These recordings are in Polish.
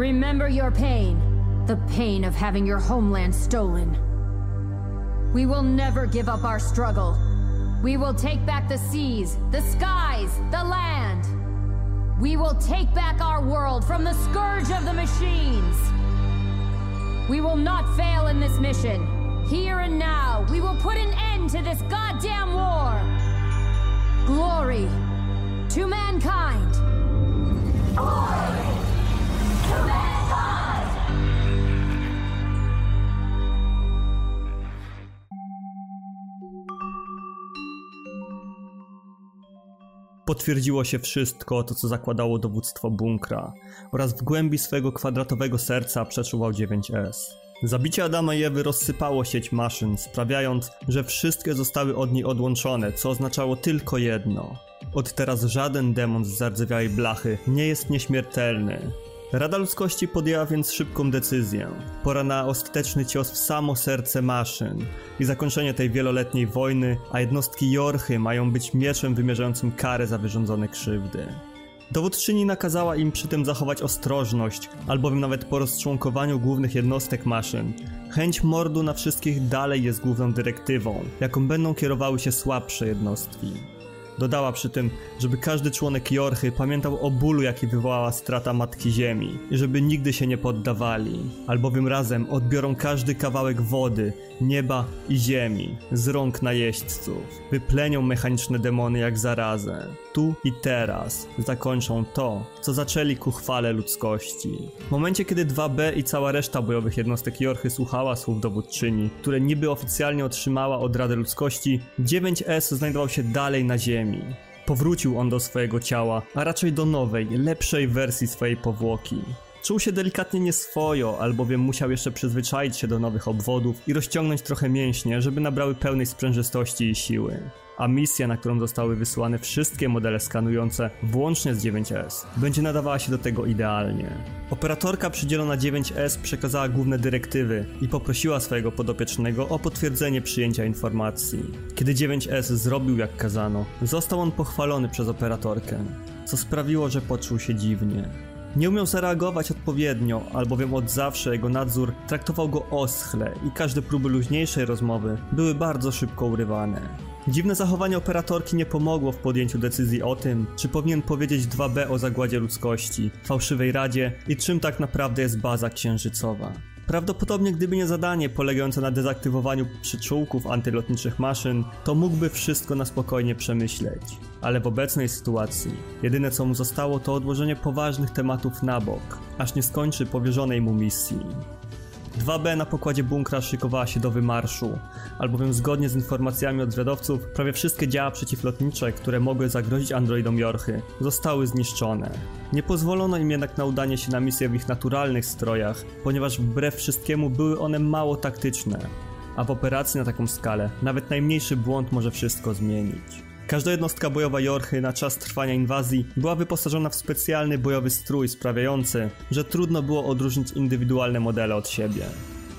Remember your pain. The pain of having your homeland stolen. We will never give up our struggle. We will take back the seas, the skies, the land. We will take back our world from the scourge of the machines. We will not fail in this mission. Here and now, we will put an end to this goddamn war. Glory to mankind. Glory. Potwierdziło się wszystko to, co zakładało dowództwo bunkra oraz w głębi swojego kwadratowego serca przeczuwał 9S. Zabicie Adama i Ewy rozsypało sieć maszyn, sprawiając, że wszystkie zostały od niej odłączone, co oznaczało tylko jedno. Od teraz żaden demon z zardzewiałej blachy nie jest nieśmiertelny. Rada ludzkości podjęła więc szybką decyzję. Pora na ostateczny cios w samo serce maszyn i zakończenie tej wieloletniej wojny, a jednostki Jorchy mają być mieczem wymierzającym karę za wyrządzone krzywdy. Dowódczyni nakazała im przy tym zachować ostrożność, albowiem nawet po rozczłonkowaniu głównych jednostek maszyn, chęć mordu na wszystkich dalej jest główną dyrektywą, jaką będą kierowały się słabsze jednostki. Dodała przy tym, żeby każdy członek Jorchy pamiętał o bólu, jaki wywołała strata Matki Ziemi i żeby nigdy się nie poddawali, albowiem razem odbiorą każdy kawałek wody, nieba i ziemi z rąk najeźdźców, wyplenią mechaniczne demony jak zarazę. Tu i teraz zakończą to, co zaczęli ku chwale ludzkości. W momencie, kiedy 2B i cała reszta bojowych jednostek Jorchy słuchała słów dowódczyni, które niby oficjalnie otrzymała od Rady Ludzkości, 9S znajdował się dalej na ziemi. Powrócił on do swojego ciała, a raczej do nowej, lepszej wersji swojej powłoki. Czuł się delikatnie nieswojo, albowiem musiał jeszcze przyzwyczaić się do nowych obwodów i rozciągnąć trochę mięśnie, żeby nabrały pełnej sprężystości i siły. A misja, na którą zostały wysłane wszystkie modele skanujące, włącznie z 9S, będzie nadawała się do tego idealnie. Operatorka przydzielona 9S przekazała główne dyrektywy i poprosiła swojego podopiecznego o potwierdzenie przyjęcia informacji. Kiedy 9S zrobił jak kazano, został on pochwalony przez operatorkę, co sprawiło, że poczuł się dziwnie. Nie umiał zareagować odpowiednio, albowiem od zawsze jego nadzór traktował go oschle i każde próby luźniejszej rozmowy były bardzo szybko urywane. Dziwne zachowanie operatorki nie pomogło w podjęciu decyzji o tym, czy powinien powiedzieć 2B o zagładzie ludzkości, fałszywej radzie i czym tak naprawdę jest baza księżycowa. Prawdopodobnie gdyby nie zadanie polegające na dezaktywowaniu przyczółków antylotniczych maszyn, to mógłby wszystko na spokojnie przemyśleć. Ale w obecnej sytuacji, jedyne co mu zostało to odłożenie poważnych tematów na bok, aż nie skończy powierzonej mu misji. 2B na pokładzie bunkra szykowała się do wymarszu, albowiem zgodnie z informacjami od zwiadowców, prawie wszystkie działa przeciwlotnicze, które mogły zagrozić androidom Jorchy, zostały zniszczone. Nie pozwolono im jednak na udanie się na misję w ich naturalnych strojach, ponieważ wbrew wszystkiemu były one mało taktyczne, a w operacji na taką skalę nawet najmniejszy błąd może wszystko zmienić. Każda jednostka bojowa Jorchy na czas trwania inwazji była wyposażona w specjalny bojowy strój sprawiający, że trudno było odróżnić indywidualne modele od siebie.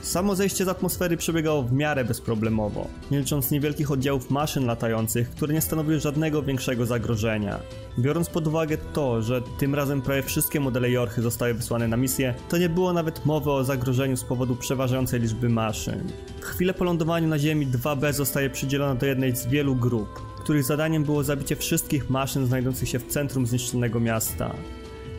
Samo zejście z atmosfery przebiegało w miarę bezproblemowo, nie licząc niewielkich oddziałów maszyn latających, które nie stanowiły żadnego większego zagrożenia. Biorąc pod uwagę to, że tym razem prawie wszystkie modele Jorchy zostały wysłane na misję, to nie było nawet mowy o zagrożeniu z powodu przeważającej liczby maszyn. W chwilę po lądowaniu na Ziemi 2B zostaje przydzielona do jednej z wielu grup, których zadaniem było zabicie wszystkich maszyn znajdujących się w centrum zniszczonego miasta.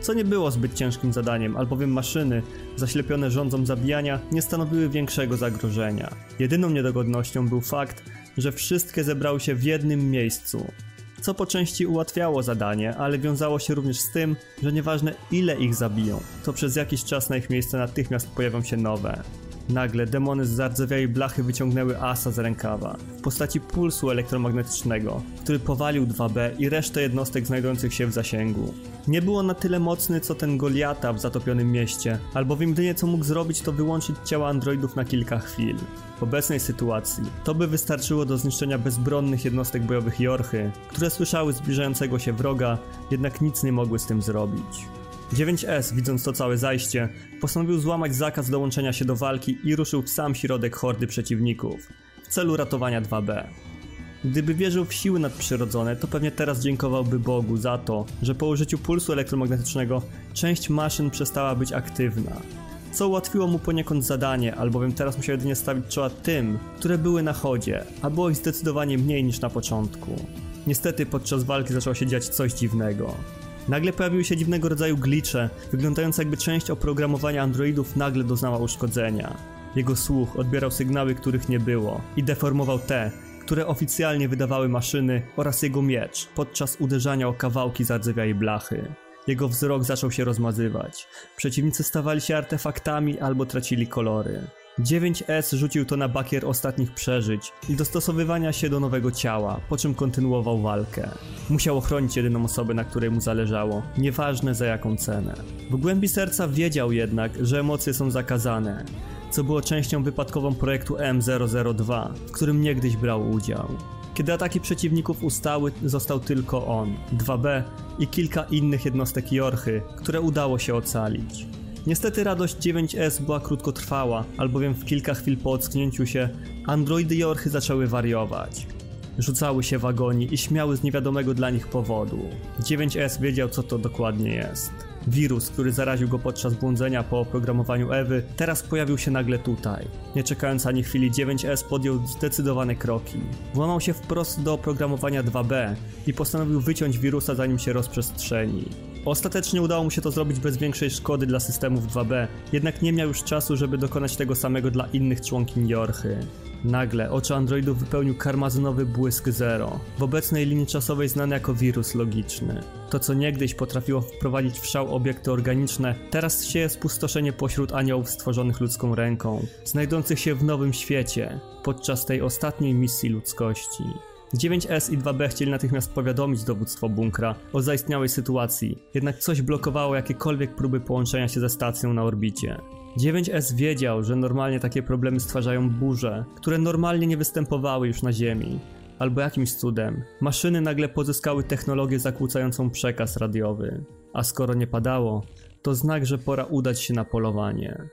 Co nie było zbyt ciężkim zadaniem, albowiem maszyny, zaślepione rządzą zabijania, nie stanowiły większego zagrożenia. Jedyną niedogodnością był fakt, że wszystkie zebrały się w jednym miejscu. Co po części ułatwiało zadanie, ale wiązało się również z tym, że nieważne ile ich zabiją, to przez jakiś czas na ich miejsce natychmiast pojawią się nowe. Nagle demony z zardzewiałej blachy wyciągnęły asa z rękawa w postaci pulsu elektromagnetycznego, który powalił 2B i resztę jednostek znajdujących się w zasięgu. Nie było na tyle mocny co ten Goliata w zatopionym mieście, albowiem jedynie co mógł zrobić to wyłączyć ciała androidów na kilka chwil. W obecnej sytuacji to by wystarczyło do zniszczenia bezbronnych jednostek bojowych Jorchy, które słyszały zbliżającego się wroga, jednak nic nie mogły z tym zrobić. 9S, widząc to całe zajście, postanowił złamać zakaz dołączenia się do walki i ruszył w sam środek hordy przeciwników w celu ratowania 2B. Gdyby wierzył w siły nadprzyrodzone, to pewnie teraz dziękowałby Bogu za to, że po użyciu pulsu elektromagnetycznego część maszyn przestała być aktywna. Co ułatwiło mu poniekąd zadanie, albowiem teraz musiał jedynie stawić czoła tym, które były na chodzie, a było ich zdecydowanie mniej niż na początku. Niestety podczas walki zaczęło się dziać coś dziwnego. Nagle pojawiły się dziwnego rodzaju glicze, wyglądające jakby część oprogramowania androidów nagle doznała uszkodzenia. Jego słuch odbierał sygnały, których nie było i deformował te, które oficjalnie wydawały maszyny oraz jego miecz podczas uderzania o kawałki zardzewiałej blachy. Jego wzrok zaczął się rozmazywać. Przeciwnicy stawali się artefaktami albo tracili kolory. 9S rzucił to na bakier ostatnich przeżyć i dostosowywania się do nowego ciała, po czym kontynuował walkę. Musiał ochronić jedyną osobę, na której mu zależało, nieważne za jaką cenę. W głębi serca wiedział jednak, że emocje są zakazane, co było częścią wypadkową projektu M002, w którym niegdyś brał udział. Kiedy ataki przeciwników ustały, został tylko on, 2B i kilka innych jednostek Jorchy, które udało się ocalić. Niestety radość 9S była krótkotrwała, albowiem w kilka chwil po ocknięciu się androidy Jorchy zaczęły wariować. Rzucały się w agonii i śmiały z niewiadomego dla nich powodu. 9S wiedział co to dokładnie jest. Wirus, który zaraził go podczas błądzenia po oprogramowaniu Ewy, teraz pojawił się nagle tutaj. Nie czekając ani chwili, 9S podjął zdecydowane kroki. Włamał się wprost do oprogramowania 2B i postanowił wyciąć wirusa zanim się rozprzestrzeni. Ostatecznie udało mu się to zrobić bez większej szkody dla systemów 2B, jednak nie miał już czasu, żeby dokonać tego samego dla innych członkiń Jorchy. Nagle oczy androidów wypełnił karmazynowy błysk zero, w obecnej linii czasowej znany jako wirus logiczny. To, co niegdyś potrafiło wprowadzić w szał obiekty organiczne, teraz sieje spustoszenie pośród aniołów stworzonych ludzką ręką, znajdujących się w nowym świecie, podczas tej ostatniej misji ludzkości. 9S i 2B chcieli natychmiast powiadomić dowództwo bunkra o zaistniałej sytuacji, jednak coś blokowało jakiekolwiek próby połączenia się ze stacją na orbicie. 9S wiedział, że normalnie takie problemy stwarzają burze, które normalnie nie występowały już na Ziemi. Albo jakimś cudem, maszyny nagle pozyskały technologię zakłócającą przekaz radiowy. A skoro nie padało, to znak, że pora udać się na polowanie.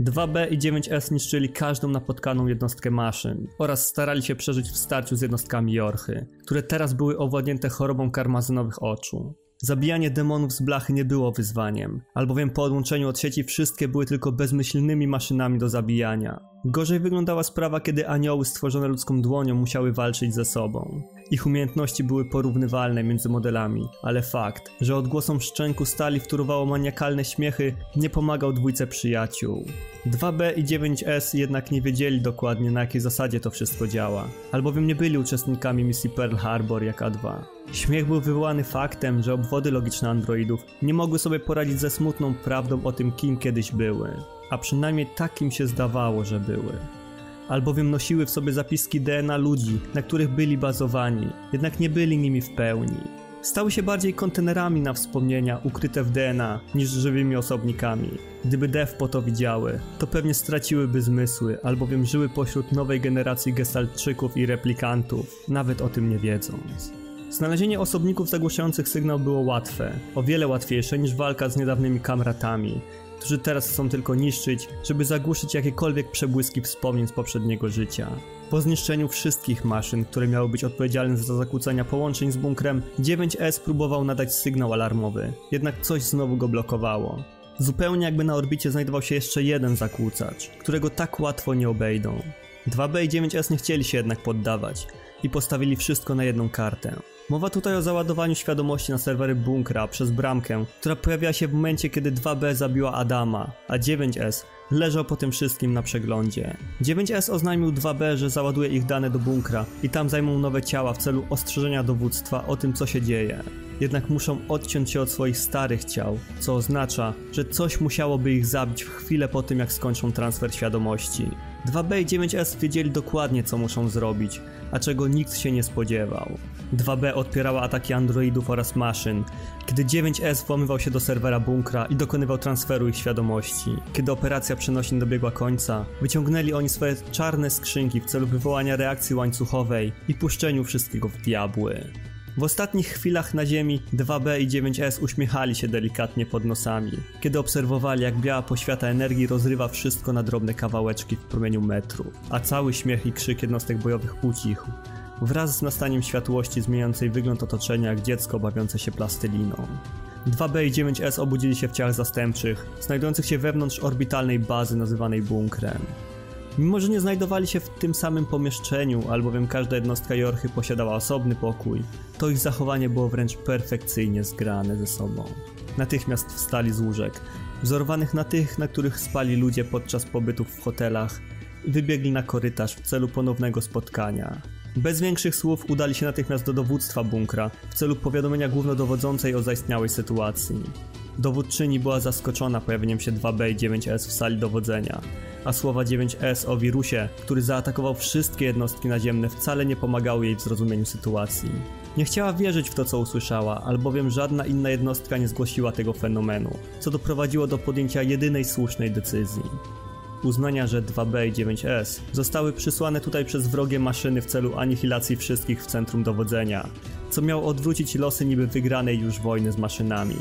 2B i 9S niszczyli każdą napotkaną jednostkę maszyn oraz starali się przeżyć w starciu z jednostkami Jorchy, które teraz były owładnięte chorobą karmazynowych oczu. Zabijanie demonów z blachy nie było wyzwaniem, albowiem po odłączeniu od sieci wszystkie były tylko bezmyślnymi maszynami do zabijania. Gorzej wyglądała sprawa, kiedy anioły stworzone ludzką dłonią musiały walczyć ze sobą. Ich umiejętności były porównywalne między modelami, ale fakt, że odgłosom szczęku stali wtórowało maniakalne śmiechy, nie pomagał dwójce przyjaciół. 2B i 9S jednak nie wiedzieli dokładnie na jakiej zasadzie to wszystko działa, albowiem nie byli uczestnikami misji Pearl Harbor jak A2. Śmiech był wywołany faktem, że obwody logiczne androidów nie mogły sobie poradzić ze smutną prawdą o tym, kim kiedyś były. A przynajmniej takim się zdawało, że były. Albowiem nosiły w sobie zapiski DNA ludzi, na których byli bazowani, jednak nie byli nimi w pełni. Stały się bardziej kontenerami na wspomnienia ukryte w DNA niż żywymi osobnikami. Gdyby Dev po to widziały, to pewnie straciłyby zmysły, albowiem żyły pośród nowej generacji gestaltczyków i replikantów, nawet o tym nie wiedząc. Znalezienie osobników zagłuszających sygnał było łatwe, o wiele łatwiejsze niż walka z niedawnymi kamratami, którzy teraz chcą tylko niszczyć, żeby zagłuszyć jakiekolwiek przebłyski wspomnień z poprzedniego życia. Po zniszczeniu wszystkich maszyn, które miały być odpowiedzialne za zakłócenia połączeń z bunkrem, 9S próbował nadać sygnał alarmowy, jednak coś znowu go blokowało. Zupełnie jakby na orbicie znajdował się jeszcze jeden zakłócacz, którego tak łatwo nie obejdą. 2B i 9S nie chcieli się jednak poddawać i postawili wszystko na jedną kartę. Mowa tutaj o załadowaniu świadomości na serwery bunkra przez bramkę, która pojawiła się w momencie, kiedy 2B zabiła Adama, a 9S leżał po tym wszystkim na przeglądzie. 9S oznajmił 2B, że załaduje ich dane do bunkra i tam zajmą nowe ciała w celu ostrzeżenia dowództwa o tym, co się dzieje. Jednak muszą odciąć się od swoich starych ciał, co oznacza, że coś musiałoby ich zabić w chwilę po tym, jak skończą transfer świadomości. 2B i 9S wiedzieli dokładnie, co muszą zrobić, a czego nikt się nie spodziewał. 2B odpierała ataki androidów oraz maszyn, kiedy 9S włamywał się do serwera bunkra i dokonywał transferu ich świadomości. Kiedy operacja przenosin dobiegła końca, wyciągnęli oni swoje czarne skrzynki w celu wywołania reakcji łańcuchowej i puszczeniu wszystkiego w diabły. W ostatnich chwilach na ziemi 2B i 9S uśmiechali się delikatnie pod nosami, kiedy obserwowali jak biała poświata energii rozrywa wszystko na drobne kawałeczki w promieniu metru, a cały śmiech i krzyk jednostek bojowych ucichł, wraz z nastaniem światłości zmieniającej wygląd otoczenia jak dziecko bawiące się plastyliną. 2B i 9S obudzili się w ciałach zastępczych, znajdujących się wewnątrz orbitalnej bazy nazywanej bunkrem. Mimo, że nie znajdowali się w tym samym pomieszczeniu, albowiem każda jednostka Jorchy posiadała osobny pokój, to ich zachowanie było wręcz perfekcyjnie zgrane ze sobą. Natychmiast wstali z łóżek, wzorowanych na tych, na których spali ludzie podczas pobytów w hotelach, i wybiegli na korytarz w celu ponownego spotkania. Bez większych słów udali się natychmiast do dowództwa bunkra w celu powiadomienia głównodowodzącej o zaistniałej sytuacji. Dowódczyni była zaskoczona pojawieniem się 2B i 9S w sali dowodzenia, a słowa 9S o wirusie, który zaatakował wszystkie jednostki naziemne wcale nie pomagały jej w zrozumieniu sytuacji. Nie chciała wierzyć w to, co usłyszała, albowiem żadna inna jednostka nie zgłosiła tego fenomenu, co doprowadziło do podjęcia jedynej słusznej decyzji uznania, że 2B i 9S zostały przysłane tutaj przez wrogie maszyny w celu anihilacji wszystkich w centrum dowodzenia, co miało odwrócić losy niby wygranej już wojny z maszynami.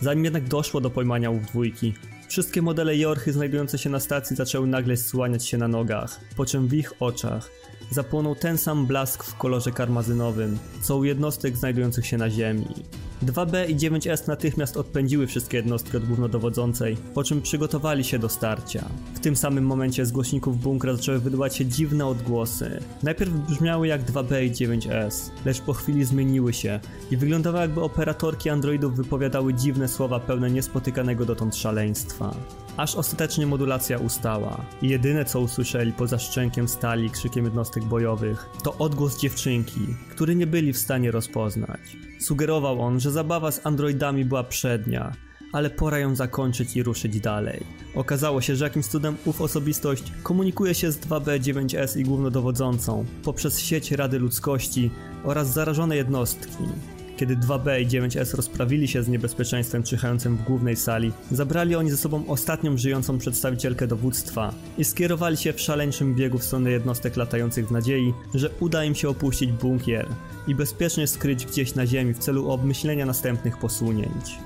Zanim jednak doszło do pojmania ów dwójki, wszystkie modele Jorchy znajdujące się na stacji zaczęły nagle słaniać się na nogach, po czym w ich oczach zapłonął ten sam blask w kolorze karmazynowym, co u jednostek znajdujących się na Ziemi. 2B i 9S natychmiast odpędziły wszystkie jednostki od głównodowodzącej, po czym przygotowali się do starcia. W tym samym momencie z głośników bunkra zaczęły wydobywać się dziwne odgłosy. Najpierw brzmiały jak 2B i 9S, lecz po chwili zmieniły się i wyglądało jakby operatorki androidów wypowiadały dziwne słowa pełne niespotykanego dotąd szaleństwa aż ostatecznie modulacja ustała. I jedyne co usłyszeli poza szczękiem stali i krzykiem jednostek bojowych to odgłos dziewczynki, który nie byli w stanie rozpoznać. Sugerował on, że zabawa z androidami była przednia, ale pora ją zakończyć i ruszyć dalej. Okazało się, że jakimś cudem ów osobistość komunikuje się z 2B9S i głównodowodzącą poprzez sieć Rady Ludzkości oraz zarażone jednostki. Kiedy 2B i 9S rozprawili się z niebezpieczeństwem czyhającym w głównej sali, zabrali oni ze sobą ostatnią żyjącą przedstawicielkę dowództwa i skierowali się w szaleńczym biegu w stronę jednostek latających w nadziei, że uda im się opuścić bunkier i bezpiecznie skryć gdzieś na ziemi w celu obmyślenia następnych posunięć.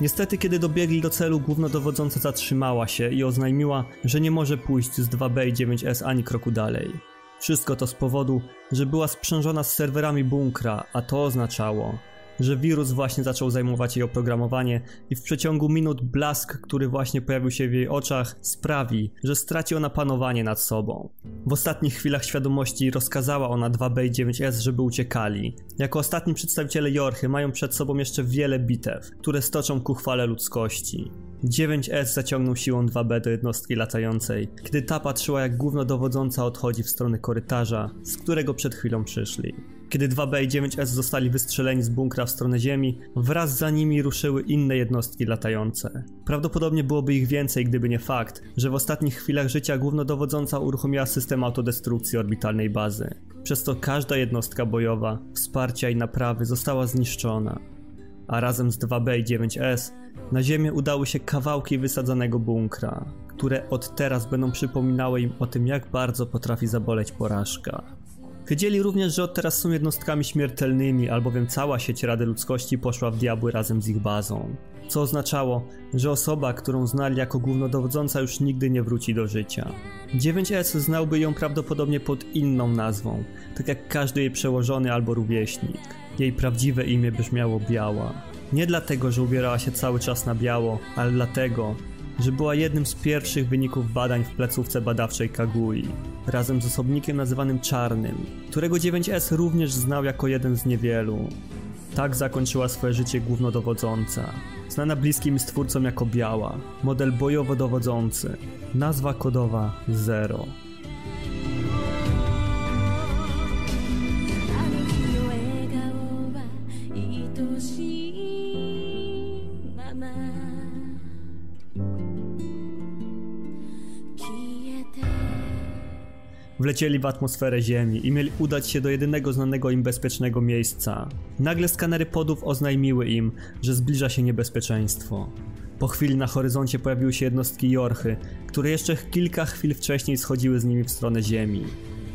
Niestety, kiedy dobiegli do celu, głównodowodząca zatrzymała się i oznajmiła, że nie może pójść z 2B i 9S ani kroku dalej. Wszystko to z powodu, że była sprzężona z serwerami bunkra, a to oznaczało, że wirus właśnie zaczął zajmować jej oprogramowanie i w przeciągu minut blask, który właśnie pojawił się w jej oczach, sprawi, że straci ona panowanie nad sobą. W ostatnich chwilach świadomości rozkazała ona 2B i 9S, żeby uciekali. Jako ostatni przedstawiciele Jorchy mają przed sobą jeszcze wiele bitew, które stoczą ku chwale ludzkości. 9S zaciągnął siłą 2B do jednostki latającej, kiedy ta patrzyła jak głównodowodząca odchodzi w stronę korytarza, z którego przed chwilą przyszli. Kiedy 2B i 9S zostali wystrzeleni z bunkra w stronę ziemi, wraz za nimi ruszyły inne jednostki latające. Prawdopodobnie byłoby ich więcej, gdyby nie fakt, że w ostatnich chwilach życia głównodowodząca uruchomiła system autodestrukcji orbitalnej bazy. Przez to każda jednostka bojowa, wsparcia i naprawy została zniszczona. A razem z 2B i 9S na ziemię udały się kawałki wysadzanego bunkra, które od teraz będą przypominały im o tym, jak bardzo potrafi zaboleć porażka. Wiedzieli również, że od teraz są jednostkami śmiertelnymi, albowiem cała sieć Rady Ludzkości poszła w diabły razem z ich bazą. Co oznaczało, że osoba, którą znali jako głównodowodząca już nigdy nie wróci do życia. 9S znałby ją prawdopodobnie pod inną nazwą, tak jak każdy jej przełożony albo rówieśnik. Jej prawdziwe imię brzmiało Biała. Nie dlatego, że ubierała się cały czas na biało, ale dlatego, że była jednym z pierwszych wyników badań w placówce badawczej Kagui, razem z osobnikiem nazywanym Czarnym, którego 9S również znał jako jeden z niewielu. Tak zakończyła swoje życie głównodowodząca, znana bliskim stwórcom jako Biała, model bojowo-dowodzący, nazwa kodowa Zero. Wlecieli w atmosferę Ziemi i mieli udać się do jedynego znanego im bezpiecznego miejsca. Nagle skanery podów oznajmiły im, że zbliża się niebezpieczeństwo. Po chwili na horyzoncie pojawiły się jednostki Jorchy, które jeszcze kilka chwil wcześniej schodziły z nimi w stronę Ziemi.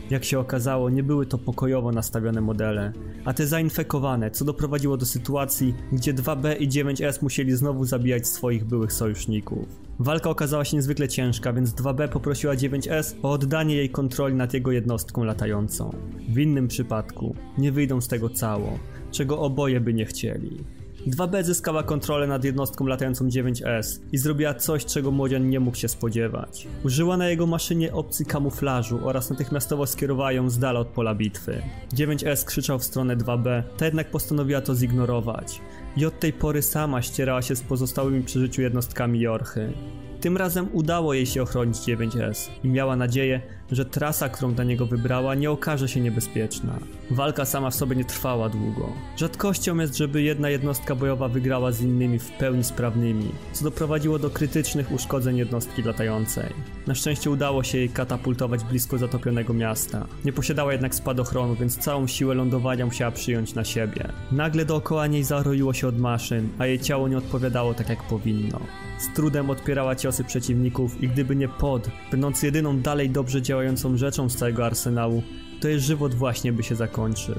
Jak się okazało, nie były to pokojowo nastawione modele, a te zainfekowane, co doprowadziło do sytuacji, gdzie 2B i 9S musieli znowu zabijać swoich byłych sojuszników. Walka okazała się niezwykle ciężka, więc 2B poprosiła 9S o oddanie jej kontroli nad jego jednostką latającą. W innym przypadku nie wyjdą z tego cało, czego oboje by nie chcieli. 2B zyskała kontrolę nad jednostką latającą 9S i zrobiła coś, czego młodzian nie mógł się spodziewać. Użyła na jego maszynie opcji kamuflażu oraz natychmiastowo skierowała ją z dala od pola bitwy. 9S krzyczał w stronę 2B, ta jednak postanowiła to zignorować i od tej pory sama ścierała się z pozostałymi przy życiu jednostkami Jorchy. Tym razem udało jej się ochronić 9S i miała nadzieję, że trasa, którą dla niego wybrała, nie okaże się niebezpieczna. Walka sama w sobie nie trwała długo. Rzadkością jest, żeby jedna jednostka bojowa wygrała z innymi w pełni sprawnymi, co doprowadziło do krytycznych uszkodzeń jednostki latającej. Na szczęście udało się jej katapultować blisko zatopionego miasta. Nie posiadała jednak spadochronu, więc całą siłę lądowania musiała przyjąć na siebie. Nagle dookoła niej zaroiło się od maszyn, a jej ciało nie odpowiadało tak jak powinno. Z trudem odpierała ciosy przeciwników i gdyby nie pod, będąc jedyną dalej dobrze działającą rzeczą z całego arsenału, to jej żywot właśnie by się zakończył.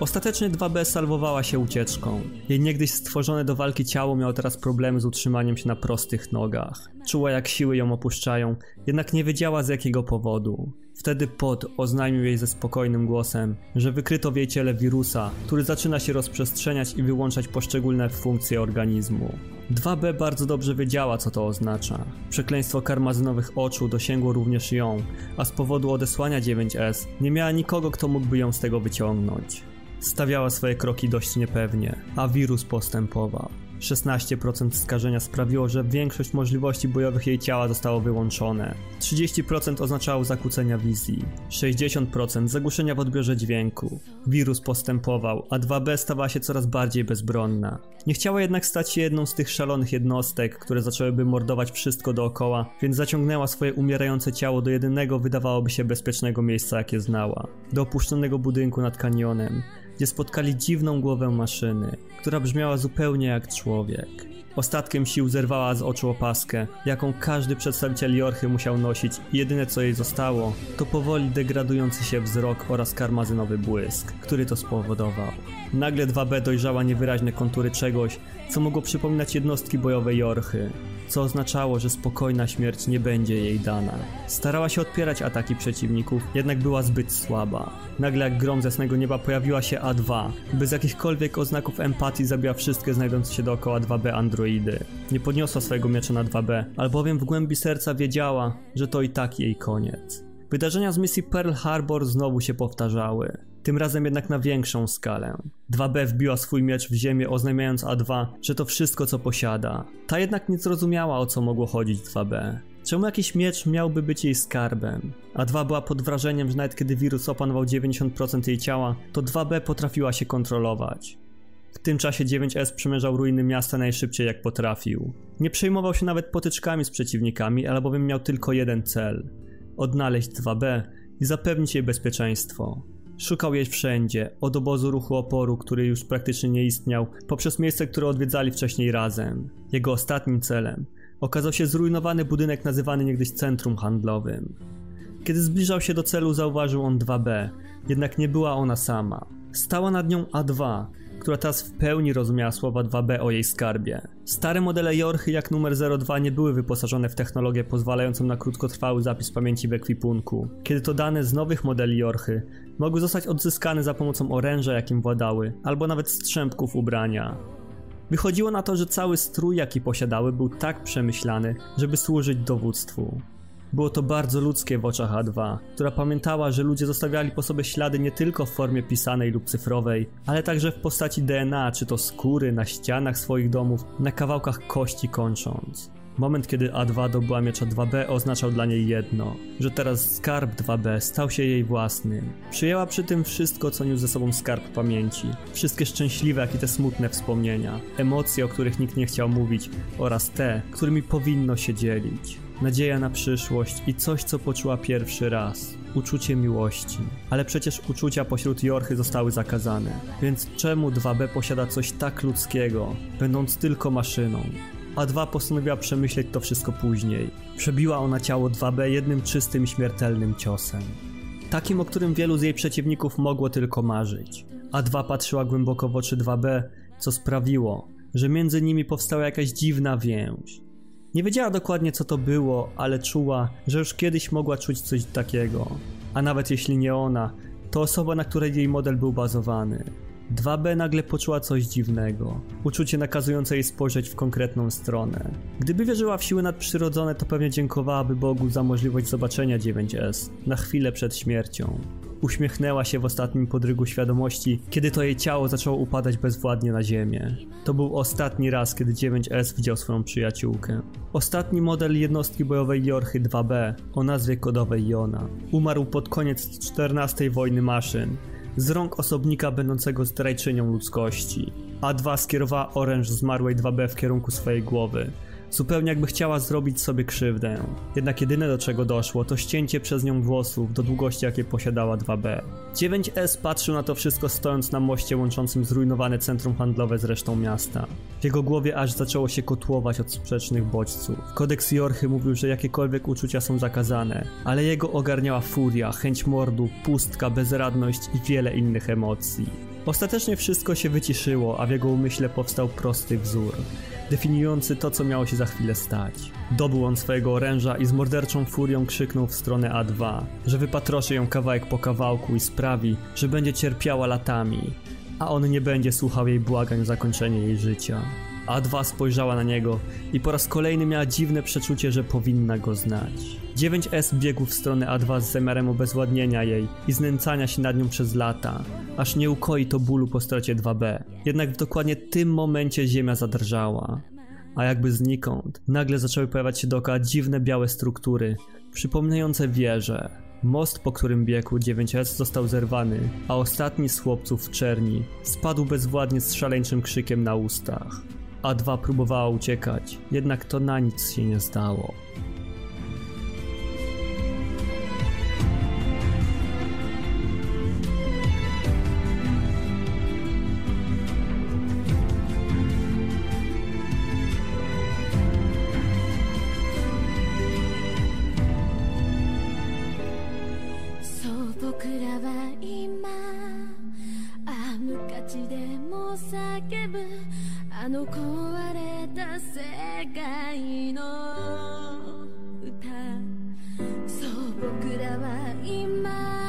Ostatecznie 2B salwowała się ucieczką. Jej niegdyś stworzone do walki ciało miało teraz problemy z utrzymaniem się na prostych nogach. Czuła jak siły ją opuszczają, jednak nie wiedziała z jakiego powodu. Wtedy Pod oznajmił jej ze spokojnym głosem, że wykryto w jej ciele wirusa, który zaczyna się rozprzestrzeniać i wyłączać poszczególne funkcje organizmu. 2B bardzo dobrze wiedziała, co to oznacza. Przekleństwo karmazynowych oczu dosięgło również ją, a z powodu odesłania 9S nie miała nikogo, kto mógłby ją z tego wyciągnąć. Stawiała swoje kroki dość niepewnie, a wirus postępował. 16% skażenia sprawiło, że większość możliwości bojowych jej ciała zostało wyłączone. 30% oznaczało zakłócenia wizji, 60% zagłuszenia w odbiorze dźwięku. Wirus postępował, a 2B stawała się coraz bardziej bezbronna. Nie chciała jednak stać się jedną z tych szalonych jednostek, które zaczęłyby mordować wszystko dookoła, więc zaciągnęła swoje umierające ciało do jedynego wydawałoby się bezpiecznego miejsca jakie znała. Do opuszczonego budynku nad kanionem, gdzie spotkali dziwną głowę maszyny, która brzmiała zupełnie jak człowiek. Ostatkiem sił zerwała z oczu opaskę, jaką każdy przedstawiciel Jorchy musiał nosić i jedyne co jej zostało, to powoli degradujący się wzrok oraz karmazynowy błysk, który to spowodował. Nagle 2B dojrzała niewyraźne kontury czegoś, co mogło przypominać jednostki bojowe Jorchy, co oznaczało, że spokojna śmierć nie będzie jej dana. Starała się odpierać ataki przeciwników, jednak była zbyt słaba. Nagle jak grom z jasnego nieba pojawiła się A2. Bez jakichkolwiek oznaków empatii zabiła wszystkie znajdujące się dookoła 2B androidy. Nie podniosła swojego miecza na 2B, albowiem w głębi serca wiedziała, że to i tak jej koniec. Wydarzenia z misji Pearl Harbor znowu się powtarzały. Tym razem jednak na większą skalę. 2B wbiła swój miecz w ziemię, oznajmiając A2, że to wszystko co posiada. Ta jednak nie zrozumiała o co mogło chodzić 2B. Czemu jakiś miecz miałby być jej skarbem? A2 była pod wrażeniem, że nawet kiedy wirus opanował 90% jej ciała, to 2B potrafiła się kontrolować. W tym czasie 9S przemierzał ruiny miasta najszybciej jak potrafił. Nie przejmował się nawet potyczkami z przeciwnikami, albowiem miał tylko jeden cel: odnaleźć 2B i zapewnić jej bezpieczeństwo. Szukał jej wszędzie, od obozu ruchu oporu, który już praktycznie nie istniał, poprzez miejsce, które odwiedzali wcześniej razem. Jego ostatnim celem okazał się zrujnowany budynek nazywany niegdyś centrum handlowym. Kiedy zbliżał się do celu, zauważył on 2B, jednak nie była ona sama. Stała nad nią A2, która teraz w pełni rozumiała słowa 2B o jej skarbie. Stare modele Jorchy jak numer 02 nie były wyposażone w technologię pozwalającą na krótkotrwały zapis pamięci w ekwipunku. Kiedy to dane z nowych modeli Jorchy mogły zostać odzyskane za pomocą oręża jakim władały, albo nawet strzępków ubrania. Wychodziło na to, że cały strój jaki posiadały był tak przemyślany, żeby służyć dowództwu. Było to bardzo ludzkie w oczach A2, która pamiętała, że ludzie zostawiali po sobie ślady nie tylko w formie pisanej lub cyfrowej, ale także w postaci DNA, czy to skóry, na ścianach swoich domów, na kawałkach kości kończąc. Moment, kiedy A2 dobyła miecza 2B oznaczał dla niej jedno, że teraz skarb 2B stał się jej własnym. Przyjęła przy tym wszystko, co niósł ze sobą skarb pamięci. Wszystkie szczęśliwe, jak i te smutne wspomnienia. Emocje, o których nikt nie chciał mówić oraz te, którymi powinno się dzielić nadzieja na przyszłość i coś, co poczuła pierwszy raz. Uczucie miłości. Ale przecież uczucia pośród Jorchy zostały zakazane. Więc czemu 2B posiada coś tak ludzkiego, będąc tylko maszyną? A2 postanowiła przemyśleć to wszystko później. Przebiła ona ciało 2B jednym czystym śmiertelnym ciosem. takim, o którym wielu z jej przeciwników mogło tylko marzyć. A2 patrzyła głęboko w oczy 2B, co sprawiło, że między nimi powstała jakaś dziwna więź. Nie wiedziała dokładnie co to było, ale czuła, że już kiedyś mogła czuć coś takiego. A nawet jeśli nie ona, to osoba, na której jej model był bazowany. 2B nagle poczuła coś dziwnego. Uczucie nakazujące jej spojrzeć w konkretną stronę. Gdyby wierzyła w siły nadprzyrodzone, to pewnie dziękowałaby Bogu za możliwość zobaczenia 9S na chwilę przed śmiercią. Uśmiechnęła się w ostatnim podrygu świadomości, kiedy to jej ciało zaczęło upadać bezwładnie na ziemię. To był ostatni raz, kiedy 9S widział swoją przyjaciółkę. Ostatni model jednostki bojowej Jorchy 2B o nazwie kodowej Jona. Umarł pod koniec 14 wojny maszyn z rąk osobnika będącego zdrajczynią ludzkości. A2 skierowała oręż zmarłej 2B w kierunku swojej głowy. Zupełnie jakby chciała zrobić sobie krzywdę. Jednak jedyne do czego doszło to ścięcie przez nią włosów do długości jakie posiadała 2B. 9S patrzył na to wszystko stojąc na moście łączącym zrujnowane centrum handlowe z resztą miasta. W jego głowie aż zaczęło się kotłować od sprzecznych bodźców. Kodeks Jorchy mówił, że jakiekolwiek uczucia są zakazane, ale jego ogarniała furia, chęć mordu, pustka, bezradność i wiele innych emocji. Ostatecznie wszystko się wyciszyło, a w jego umyśle powstał prosty wzór definiujący to, co miało się za chwilę stać. Dobył on swojego oręża i z morderczą furią krzyknął w stronę A2, że wypatroszy ją kawałek po kawałku i sprawi, że będzie cierpiała latami, a on nie będzie słuchał jej błagań o zakończenie jej życia. A2 spojrzała na niego i po raz kolejny miała dziwne przeczucie, że powinna go znać. 9S biegł w stronę A2 z zamiarem obezwładnienia jej i znęcania się nad nią przez lata, aż nie ukoi to bólu po stracie 2B. Jednak w dokładnie tym momencie ziemia zadrżała. A jakby znikąd, nagle zaczęły pojawiać się dookoła dziwne białe struktury, przypominające wieże. Most, po którym biegł 9S został zerwany, a ostatni z chłopców w czerni spadł bezwładnie z szaleńczym krzykiem na ustach. A dwa próbowała uciekać, jednak to na nic się nie stało. 叫ぶあの壊れた世界の歌そう僕らは今